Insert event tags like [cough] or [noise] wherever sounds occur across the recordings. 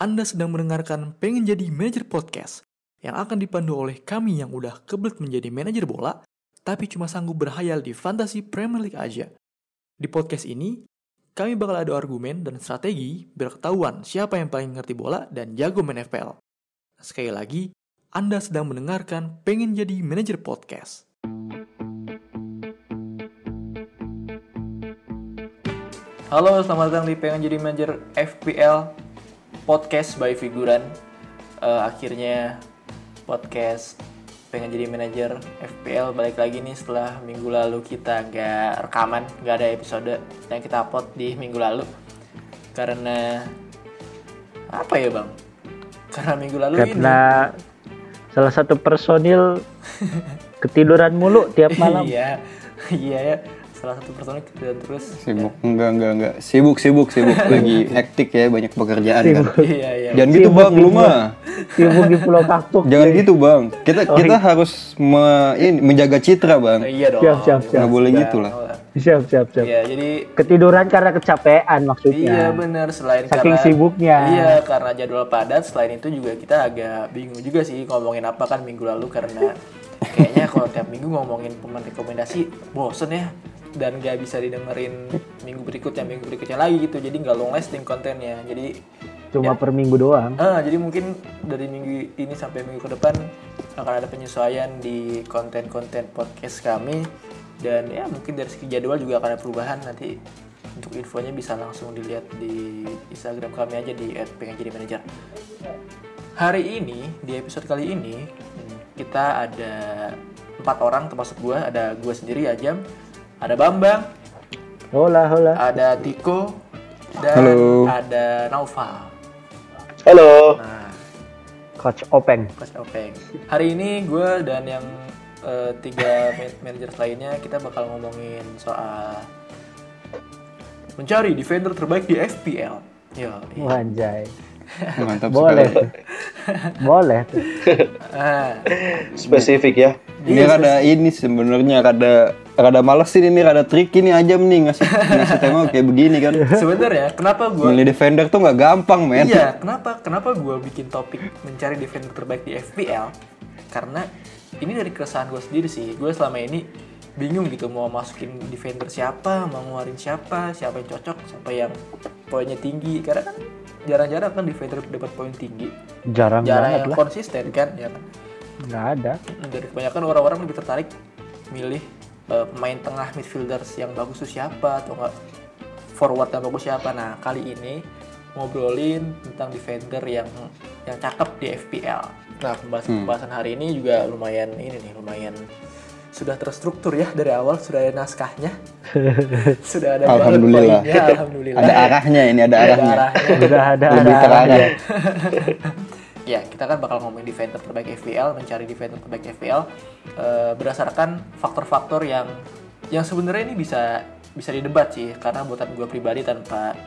Anda sedang mendengarkan Pengen Jadi Manajer Podcast yang akan dipandu oleh kami yang udah kebelet menjadi manajer bola, tapi cuma sanggup berhayal di fantasi Premier League aja. Di podcast ini, kami bakal ada argumen dan strategi biar ketahuan siapa yang paling ngerti bola dan jago main FPL. Sekali lagi, Anda sedang mendengarkan Pengen Jadi Manajer Podcast. Halo, selamat datang di Pengen Jadi Manajer FPL Podcast by Figuran. Eh, akhirnya podcast Pengen Jadi Manajer FPL balik lagi nih setelah minggu lalu kita nggak rekaman, nggak ada episode yang kita upload di minggu lalu. Karena apa ya bang? Karena minggu lalu karena salah satu personil [laughs] ketiduran mulu tiap ini. malam. iya, iya ya. Salah satu personil ketiduran terus. Sibuk enggak enggak enggak. Sibuk sibuk sibuk [laughs] lagi hektik ya banyak pekerjaan kan. Sibuk. Iya, iya. Jangan gitu Sibuk Bang, lu mah. Sibuk di Pulau Kaktuk. Jangan gitu Bang. Kita Oh, kita iya. harus me- ini, menjaga citra Bang. Iya dong. Siap, siap, siap. Nggak boleh Sudah. gitu lah. Siap, siap, siap. Iya, jadi Ketiduran karena kecapean maksudnya. Iya benar selain Saking karena sibuknya. Iya karena jadwal padat selain itu juga kita agak bingung juga sih ngomongin apa kan minggu lalu karena kayaknya kalau tiap minggu ngomongin pemain rekomendasi bosen ya dan nggak bisa didengerin minggu berikutnya minggu berikutnya lagi gitu. Jadi nggak long lasting kontennya. Jadi Cuma per minggu doang. ah jadi mungkin dari minggu ini sampai minggu ke depan akan ada penyesuaian di konten-konten podcast kami. Dan ya mungkin dari segi jadwal juga akan ada perubahan. Nanti untuk infonya bisa langsung dilihat di Instagram kami aja di @pengenjadimanager. Hari ini di episode kali ini kita ada empat orang termasuk gua. Ada gua sendiri Ajam, ada Bambang, Hola, hola. ada Tiko dan Halo. ada Naufal. Halo. Nah, Coach Openg. Coach Openg. Hari ini gue dan yang eh, tiga man- manajer lainnya kita bakal ngomongin soal mencari defender terbaik di FPL. Yo, iya. Wanjay. Mantap Boleh. Boleh tuh. [laughs] Ah, Spesifik ya. Ini rada ini sebenarnya rada rada males sih ini rada trik ini aja nih ngasih [laughs] ngasih tema kayak begini kan. sebenarnya kenapa gue Milih defender tuh nggak gampang men. Iya, kenapa kenapa gue bikin topik mencari defender terbaik di FPL? Karena ini dari keresahan gue sendiri sih. Gue selama ini bingung gitu mau masukin defender siapa, mau ngeluarin siapa, siapa yang cocok, siapa yang poinnya tinggi. Karena kan jarang-jarang kan defender dapat poin tinggi, Jarang jarang banget yang lah. konsisten kan, ya kan. Nggak ada. Dari kebanyakan orang-orang lebih tertarik milih eh, pemain tengah midfielders yang bagus tuh siapa atau enggak forward yang bagus siapa. Nah, kali ini ngobrolin tentang defender yang yang cakep di FPL. Nah, pembahasan, pembahasan hari ini juga lumayan ini nih, lumayan sudah terstruktur ya dari awal sudah ada naskahnya. [laughs] sudah ada Alhamdulillah. alhamdulillah. Ada arahnya ini ada Ada arahnya. arahnya. Udah ada Lebih ada terarah. [laughs] Ya, kita kan bakal ngomongin defender terbaik FPL, mencari defender terbaik FPL eh, berdasarkan faktor-faktor yang yang sebenarnya ini bisa bisa didebat sih, karena buatan gue pribadi tanpa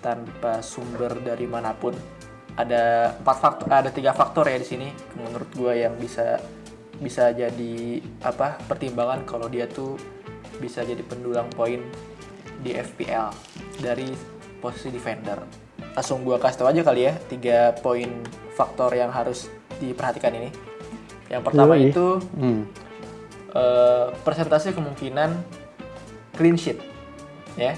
tanpa sumber dari mana pun ada empat faktor, ada tiga faktor ya di sini menurut gue yang bisa bisa jadi apa pertimbangan kalau dia tuh bisa jadi pendulang poin di FPL dari posisi defender. Langsung gua kasih tau aja kali ya tiga poin faktor yang harus diperhatikan ini. Yang pertama Yoi. itu Hmm. eh, persentase kemungkinan clean sheet, ya.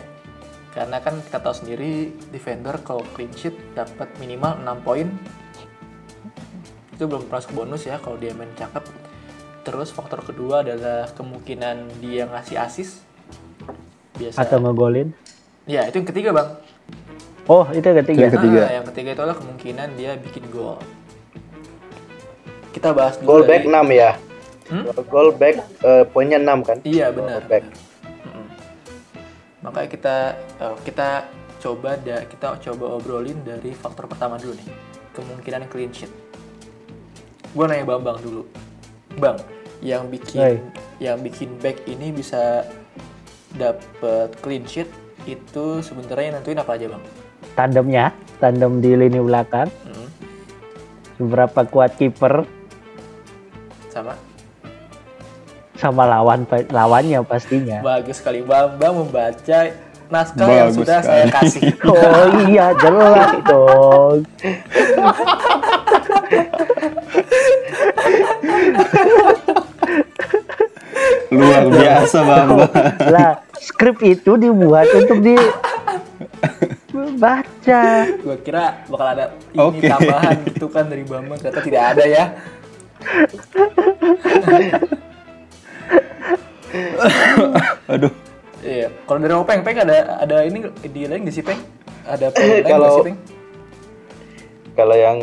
Karena kan kita tahu sendiri defender kalau clean sheet dapat minimal 6 poin. Itu belum termasuk bonus ya kalau dia main cakep. Terus faktor kedua adalah kemungkinan dia ngasih assist. Biasa. Atau ngegolin. Ya, itu yang ketiga, Bang. Oh, itu yang ketiga. Yang ketiga. Ah, yang ketiga itu adalah kemungkinan dia bikin gol. Kita bahas dulu Goal back dari- 6 ya. Hmm? Goal back eh, poinnya 6 kan? Iya benar. Goal back. Mm-mm. Makanya kita eh, kita coba da, kita coba obrolin dari faktor pertama dulu nih, kemungkinan clean sheet. Gue nanya Bambang dulu, Bang, yang bikin Hai. yang bikin back ini bisa dapet clean sheet itu sebenarnya nentuin apa aja bang? Tandemnya, tandem di lini belakang. Mm. Seberapa kuat kiper Sama? sama lawan lawannya pastinya. Bagus sekali Bambang membaca naskah yang Bagus sudah saya sekali. kasih. [laughs] Oh iya jelas dong. Luar biasa Bamba. Lah skrip itu dibuat untuk di baca. Gua kira bakal ada ini Oke. tambahan gitu kan dari Bambang, ternyata tidak ada ya. [laughs] Aduh. Iya. Kalau dari Openg, Peng ada ada ini di lain nggak sih Peng? Ada [laughs] lain Kalau- sih Peng? Kalau yang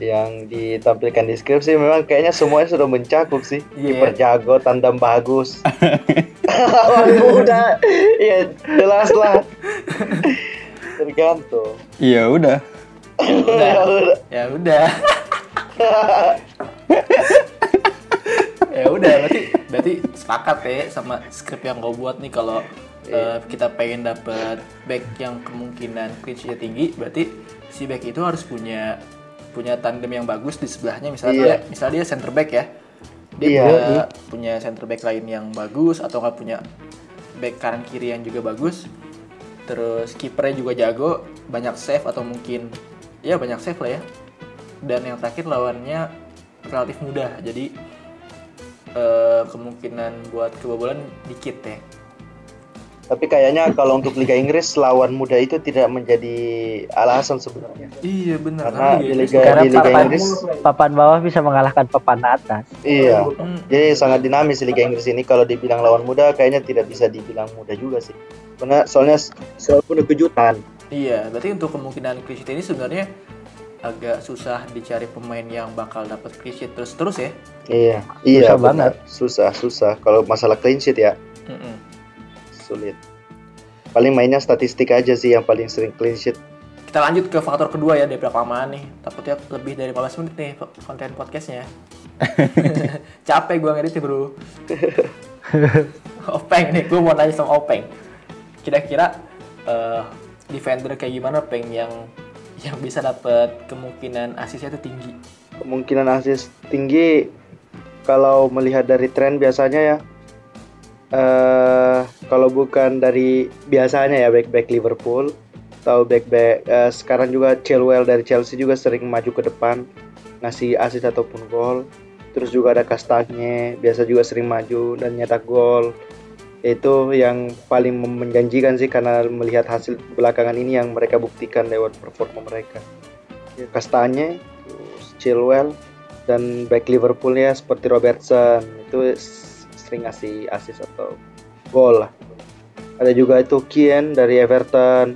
yang ditampilkan di skrip sih memang kayaknya semuanya sudah mencakup sih. Iya. Kiper jago, tandem bagus. [laughs] Lawan muda. Iya, jelas lah. Tergantung. [laughs] Ya udah. Udah. Ya udah. ya udah berarti berarti sepakat ya sama skrip yang gue buat nih kalau eh, kita pengen dapet back yang kemungkinan sheet tinggi berarti si back itu harus punya punya tandem yang bagus di sebelahnya misalnya Iya. dia, misalnya dia center back ya dia Iya. punya, punya center back lain yang bagus atau nggak punya back kanan kiri yang juga bagus terus kipernya juga jago banyak save atau mungkin ya banyak save lah ya dan yang terakhir lawannya relatif mudah jadi eh, kemungkinan buat kebobolan dikit ya Tapi kayaknya kalau untuk Liga Inggris lawan muda itu tidak menjadi alasan sebenarnya. iya benar Karena di Liga Karena di Liga papan, Inggris papan bawah bisa mengalahkan papan atas. iya. Hmm, Jadi sangat dinamis di Liga Inggris ini kalau dibilang lawan muda kayaknya tidak bisa dibilang muda juga sih. Karena soalnya selalu penuh kejutan. iya berarti untuk kemungkinan clean sheet ini sebenarnya agak susah dicari pemain yang bakal dapat clean sheet terus terus ya Iya, iya Susah benar. banget. Susah, susah. Kalau masalah clean sheet ya Mm-mm. sulit. Paling mainnya statistik aja sih yang paling sering clean sheet. kita lanjut ke faktor kedua ya daripada kelamaan nih takutnya lebih dari 15 menit nih konten podcastnya [laughs] [laughs] capek gua ngeditnya bro [laughs] Openg nih gue mau nanya sama Openg kira-kira eh, defender kayak gimana Peng yang yang bisa dapat kemungkinan asisnya itu tinggi? Kemungkinan asis tinggi kalau melihat dari tren biasanya ya eh kalau bukan dari biasanya ya back back Liverpool atau back back eh, sekarang juga Chilwell dari Chelsea juga sering maju ke depan ngasih asis ataupun gol. Terus juga ada Kastanye biasa juga sering maju dan nyetak gol itu yang paling menjanjikan sih karena melihat hasil belakangan ini yang mereka buktikan lewat performa mereka ya, Kastanye Chilwell dan back Liverpool ya seperti Robertson itu sering ngasih assist atau gol lah. Ada juga itu Kien dari Everton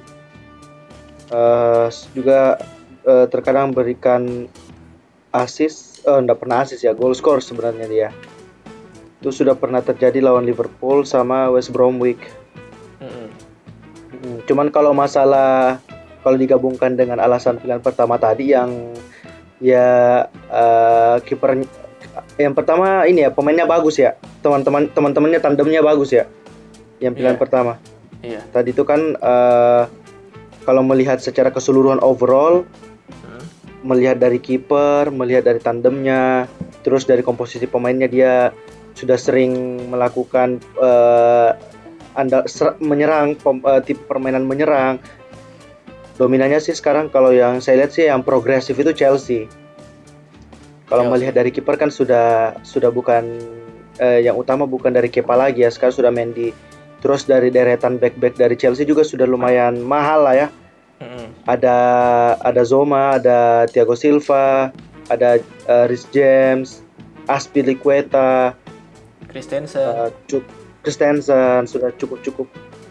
Eh, juga eh, terkadang berikan assist, eh enggak pernah assist ya, goal score sebenarnya dia. Itu sudah pernah terjadi lawan Liverpool sama West Bromwich. Hmm, Cuman kalau masalah kalau digabungkan dengan alasan pilihan pertama tadi yang ya eh, kiper yang pertama ini ya pemainnya bagus ya teman-teman teman-temannya tandemnya bagus ya yang pilihan Iya. pertama iya tadi itu kan eh, kalau melihat secara keseluruhan overall Hmm. melihat dari kiper melihat dari tandemnya terus dari komposisi pemainnya dia sudah sering melakukan eh, anda ser- menyerang pem- eh, tipe permainan menyerang. Dominannya sih sekarang kalau yang saya lihat sih yang progresif itu Chelsea. Kalau Chelsea. melihat dari kiper kan sudah sudah bukan eh, yang utama bukan dari Kepa lagi ya sekarang sudah main di terus dari deretan back-back dari Chelsea juga sudah lumayan mahal lah ya. Ada ada Zoma, ada Thiago Silva, ada uh, Rhys James, Aspilicueta, Christensen uh, Cuk Christensen sudah cukup cukup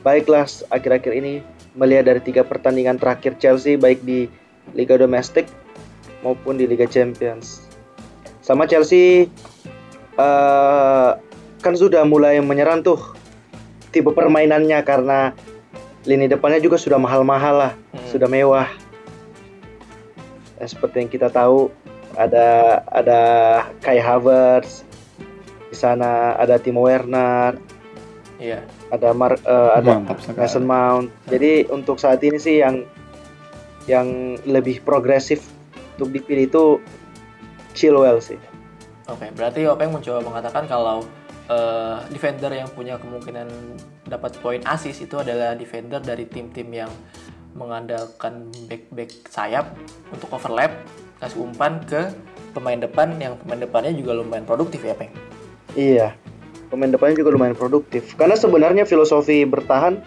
baiklah akhir-akhir ini melihat dari tiga pertandingan terakhir Chelsea baik di Liga Domestik maupun di Liga Champions. Sama Chelsea uh, kan sudah mulai menyerang tuh tipe permainannya karena lini depannya juga sudah mahal-mahal lah, Hmm. sudah mewah. Ya, seperti yang kita tahu ada ada Kai Havertz, sana ada Timo Werner, iya ada Mar, eh, ada Mantap. Mason Mount. Jadi untuk saat ini sih yang yang lebih progresif untuk dipilih itu Chilwell sih. Oke, berarti Openg mencoba mengatakan kalau eh, defender yang punya kemungkinan dapat poin assist itu adalah defender dari tim-tim yang mengandalkan back-back sayap untuk overlap kasih umpan ke pemain depan yang pemain depannya juga lumayan produktif ya peng Iya. Pemain depannya juga lumayan produktif. Karena sebenarnya filosofi bertahan,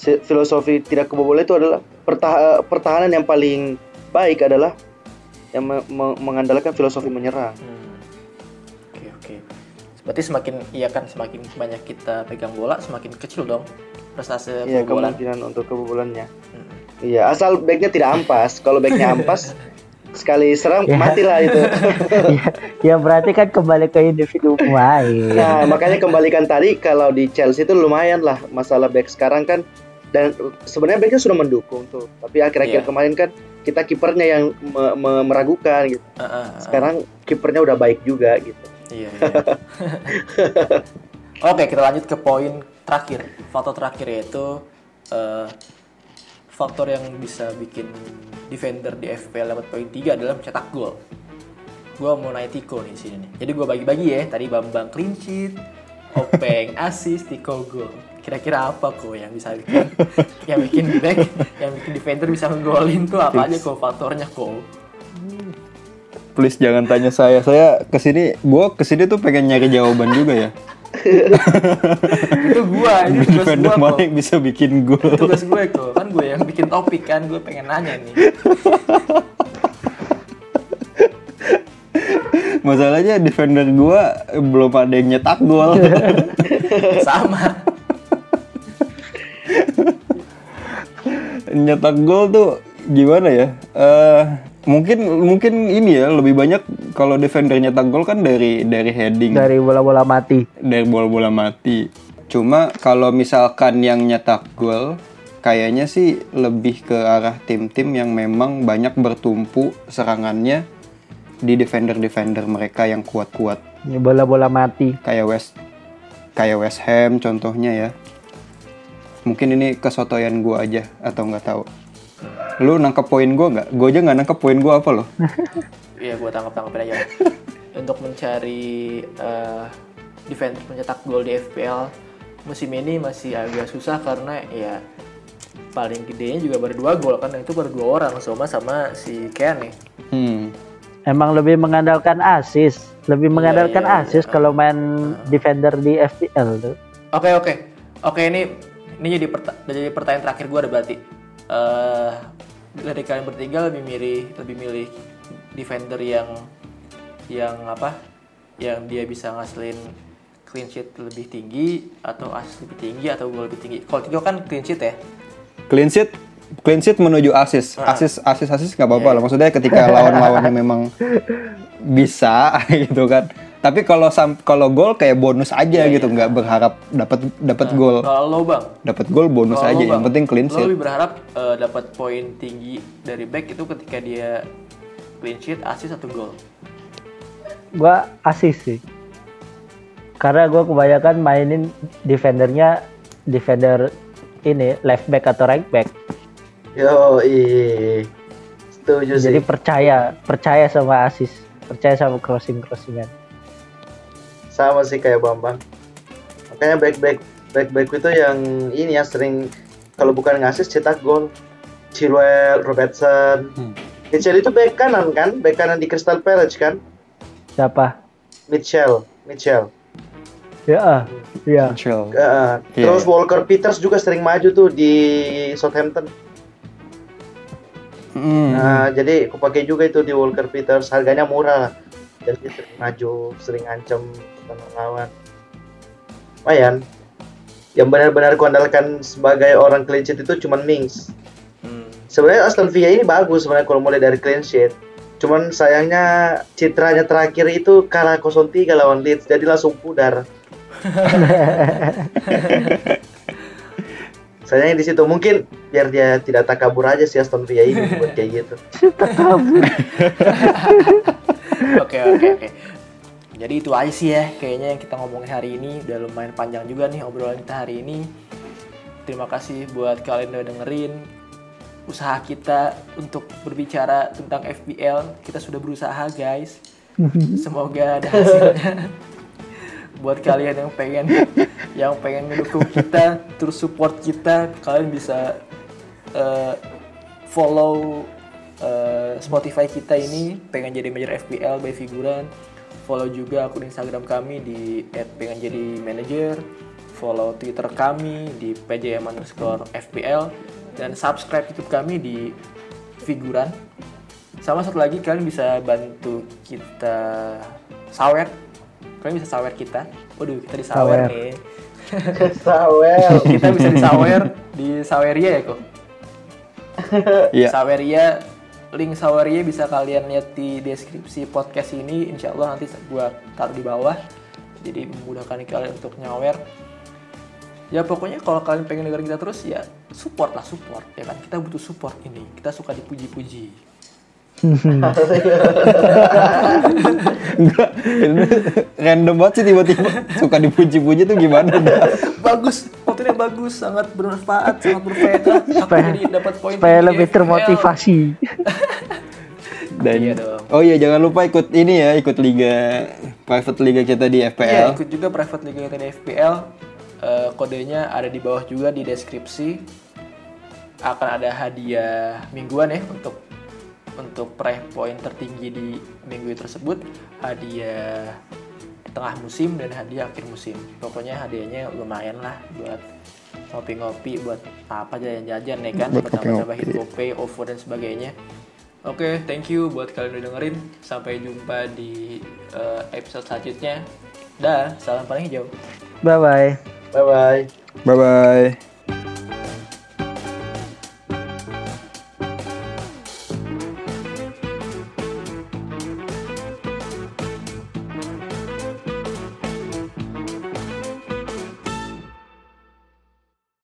filosofi tidak kebobolan itu adalah pertah- pertahanan yang paling baik adalah yang me- me- mengandalkan filosofi menyerang. Hmm. Oke oke. Berarti semakin iya kan semakin banyak kita pegang bola semakin kecil dong prestasi Iya kebobolan. kemungkinan untuk kebobolannya. Hmm. Iya asal backnya tidak ampas. Kalau backnya ampas [laughs] sekali serang Ya. matilah itu. [laughs] ya, ya berarti kan kembali ke individu pemain. Nah, makanya kembalikan tadi kalau di Chelsea itu lumayan lah masalah back sekarang kan dan sebenarnya backnya sudah mendukung tuh. Tapi akhir-akhir Iya. kemarin kan kita kipernya yang me- me- meragukan gitu. Ah, ah, ah. Sekarang kipernya udah baik juga gitu. Iya. iya. [laughs] Oke, kita lanjut ke poin terakhir. Faktor terakhir yaitu eh, faktor yang bisa bikin defender di FPL dapat poin 3 adalah mencetak gol. Gua mau naik Tiko nih di sini nih. Jadi gua bagi-bagi ya. Tadi Bambang clean sheet, Openg [laughs] assist, Tiko gol. Kira-kira apa kok yang bisa bikin yang bikin back, yang bikin defender bisa nggolin tuh apa aja kok faktornya kok? Please jangan tanya saya. Saya ke sini, gua ke sini tuh pengen nyari jawaban juga ya. [laughs] Itu gua, ini tugas gua mana yang bisa bikin gol? tugas gue kok kan gue yang bikin topik kan gue pengen nanya nih [laughs] Masalahnya defender gua belum ada yang nyetak gol. [laughs] sama nyetak gol tuh gimana ya? Eh mungkin mungkin ini ya lebih banyak kalau defender nyetak gol kan dari dari heading, Dari bola-bola mati. dari bola-bola mati. Cuma kalau misalkan yang nyetak gol kayaknya sih lebih ke arah tim-tim yang memang banyak bertumpu serangannya di defender-defender mereka yang kuat-kuat Ini bola-bola mati. kayak West kayak West Ham contohnya ya. Mungkin ini kesotoyan gua aja atau nggak tahu. Lu nangkep poin gua nggak? Gua aja nggak nangkep poin gua apa loh. [laughs] Iya gue tangkap tangkapin aja. [laughs] Untuk mencari eh, defender pencetak gol di FPL musim ini masih agak susah karena ya paling gedenya juga baru dua gol kan itu baru dua orang Soma sama si Ken nih. Hmm. Emang lebih mengandalkan assist, lebih mengandalkan iya, assist kalau main defender di FPL tuh. Oke oke. Oke ini ini jadi perta- jadi pertanyaan terakhir gue ada berarti. Eh dari kalian bertiga lebih milih lebih milih defender yang yang apa yang dia bisa ngasilin clean sheet lebih tinggi atau assist lebih tinggi atau gol lebih tinggi kalau tiga kan clean sheet ya Clean sheet clean sheet menuju assist. Assist assist assist nggak apa-apa lah. Maksudnya ketika [laughs] lawan-lawannya memang bisa [laughs] gitu kan. Tapi kalau kalau gol kayak bonus aja gitu, nggak berharap dapat dapat gol. kalau lo bang Dapat gol bonus kalau aja. lo, Yang Bang, penting clean lo sheet. lebih berharap eh, dapat poin tinggi dari back itu ketika dia clean sheet assist atau gol Gua assist sih. Karena gua kebanyakan mainin defendernya defender ini left back atau right back. Yo, iya. Setuju sih. Jadi percaya, percaya sama assist, percaya sama crossing crossingan. sama sih kayak Bambang. Makanya back back back back itu yang ini ya sering kalau bukan ngasih cetak gol. Chilwell, Robertson. Hmm. Mitchell itu back kanan kan? Back kanan di Crystal Palace kan? Siapa? Mitchell, Mitchell. Ya, ya. Chill. Uh, Iya, terus. Walker Peters juga sering maju tuh di Southampton. Hmm. Nah, jadi aku pakai juga itu di Walker Peters, harganya murah. Jadi sering maju, sering ancam teman lawan. Lumayan. Yang benar-benar kuandalkan sebagai orang clean sheet itu cuman Mings. Sebenarnya Aston Villa ini bagus sebenarnya kalau mulai dari clean sheet. Cuman sayangnya citranya terakhir itu kalah 0-3 lawan Leeds, jadi langsung pudar. [laughs] sayangnya di situ mungkin biar dia tidak takabur aja si Aston Villa ini buat kayak gitu. [laughs] [laughs] Oke oke oke. Jadi itu aja sih ya kayaknya yang kita ngomongin hari ini udah lumayan panjang juga nih obrolan kita hari ini. Terima kasih buat kalian udah dengerin usaha kita untuk berbicara tentang FPL. Kita sudah berusaha guys. [laughs] Semoga ada hasilnya. [laughs] buat kalian yang pengen yang pengen mendukung kita terus support kita kalian bisa eh, follow eh, Spotify kita ini pengen jadi manajer FPL by figuran follow juga akun Instagram kami di @pengen jadi manager follow Twitter kami di pjm underscore FPL dan subscribe YouTube kami di figuran. Sama satu lagi kalian bisa bantu kita sawer. Kalian bisa sawer kita. Waduh kita disawer Sawer. [laughs] nih Sawel. [laughs] kita bisa disawer di Saweria ya kok? Iya. Saweria link Saweria bisa kalian lihat di deskripsi podcast ini. Insya Allah nanti gua taruh di bawah. Jadi memudahkan kalian untuk nyawer ya pokoknya kalau kalian pengen dengerin kita terus ya support lah support ya kan? Kita butuh support ini. Kita suka dipuji-puji. Enggak, [laughs] random banget sih tiba-tiba. Suka dipuji-puji tuh gimana? bagus. Kontennya bagus sangat bermanfaat sangat berfaedah. Aku Supaya- jadi dapat poin supaya lebih termotivasi. [laughs] Dan Iya dong. oh iya jangan lupa ikut ini ya, ikut liga private liga kita di Iya, FPL. ikut juga private liga kita di FPL. Eh, kodenya ada di bawah juga di deskripsi. Akan ada hadiah mingguan ya untuk untuk prize point tertinggi di minggu tersebut, hadiah tengah musim dan hadiah akhir musim. Pokoknya hadiahnya lumayan lah buat ngopi-ngopi, buat apa aja yang jajan ya kan, Buat buat tambah-tambah ngopi-ngopi. GoPay, OVO dan sebagainya. Oke, thank you buat kalian udah dengerin. Sampai jumpa di eh, episode selanjutnya. Dah, salam paling hijau. bye bye Bye bye. Bye bye.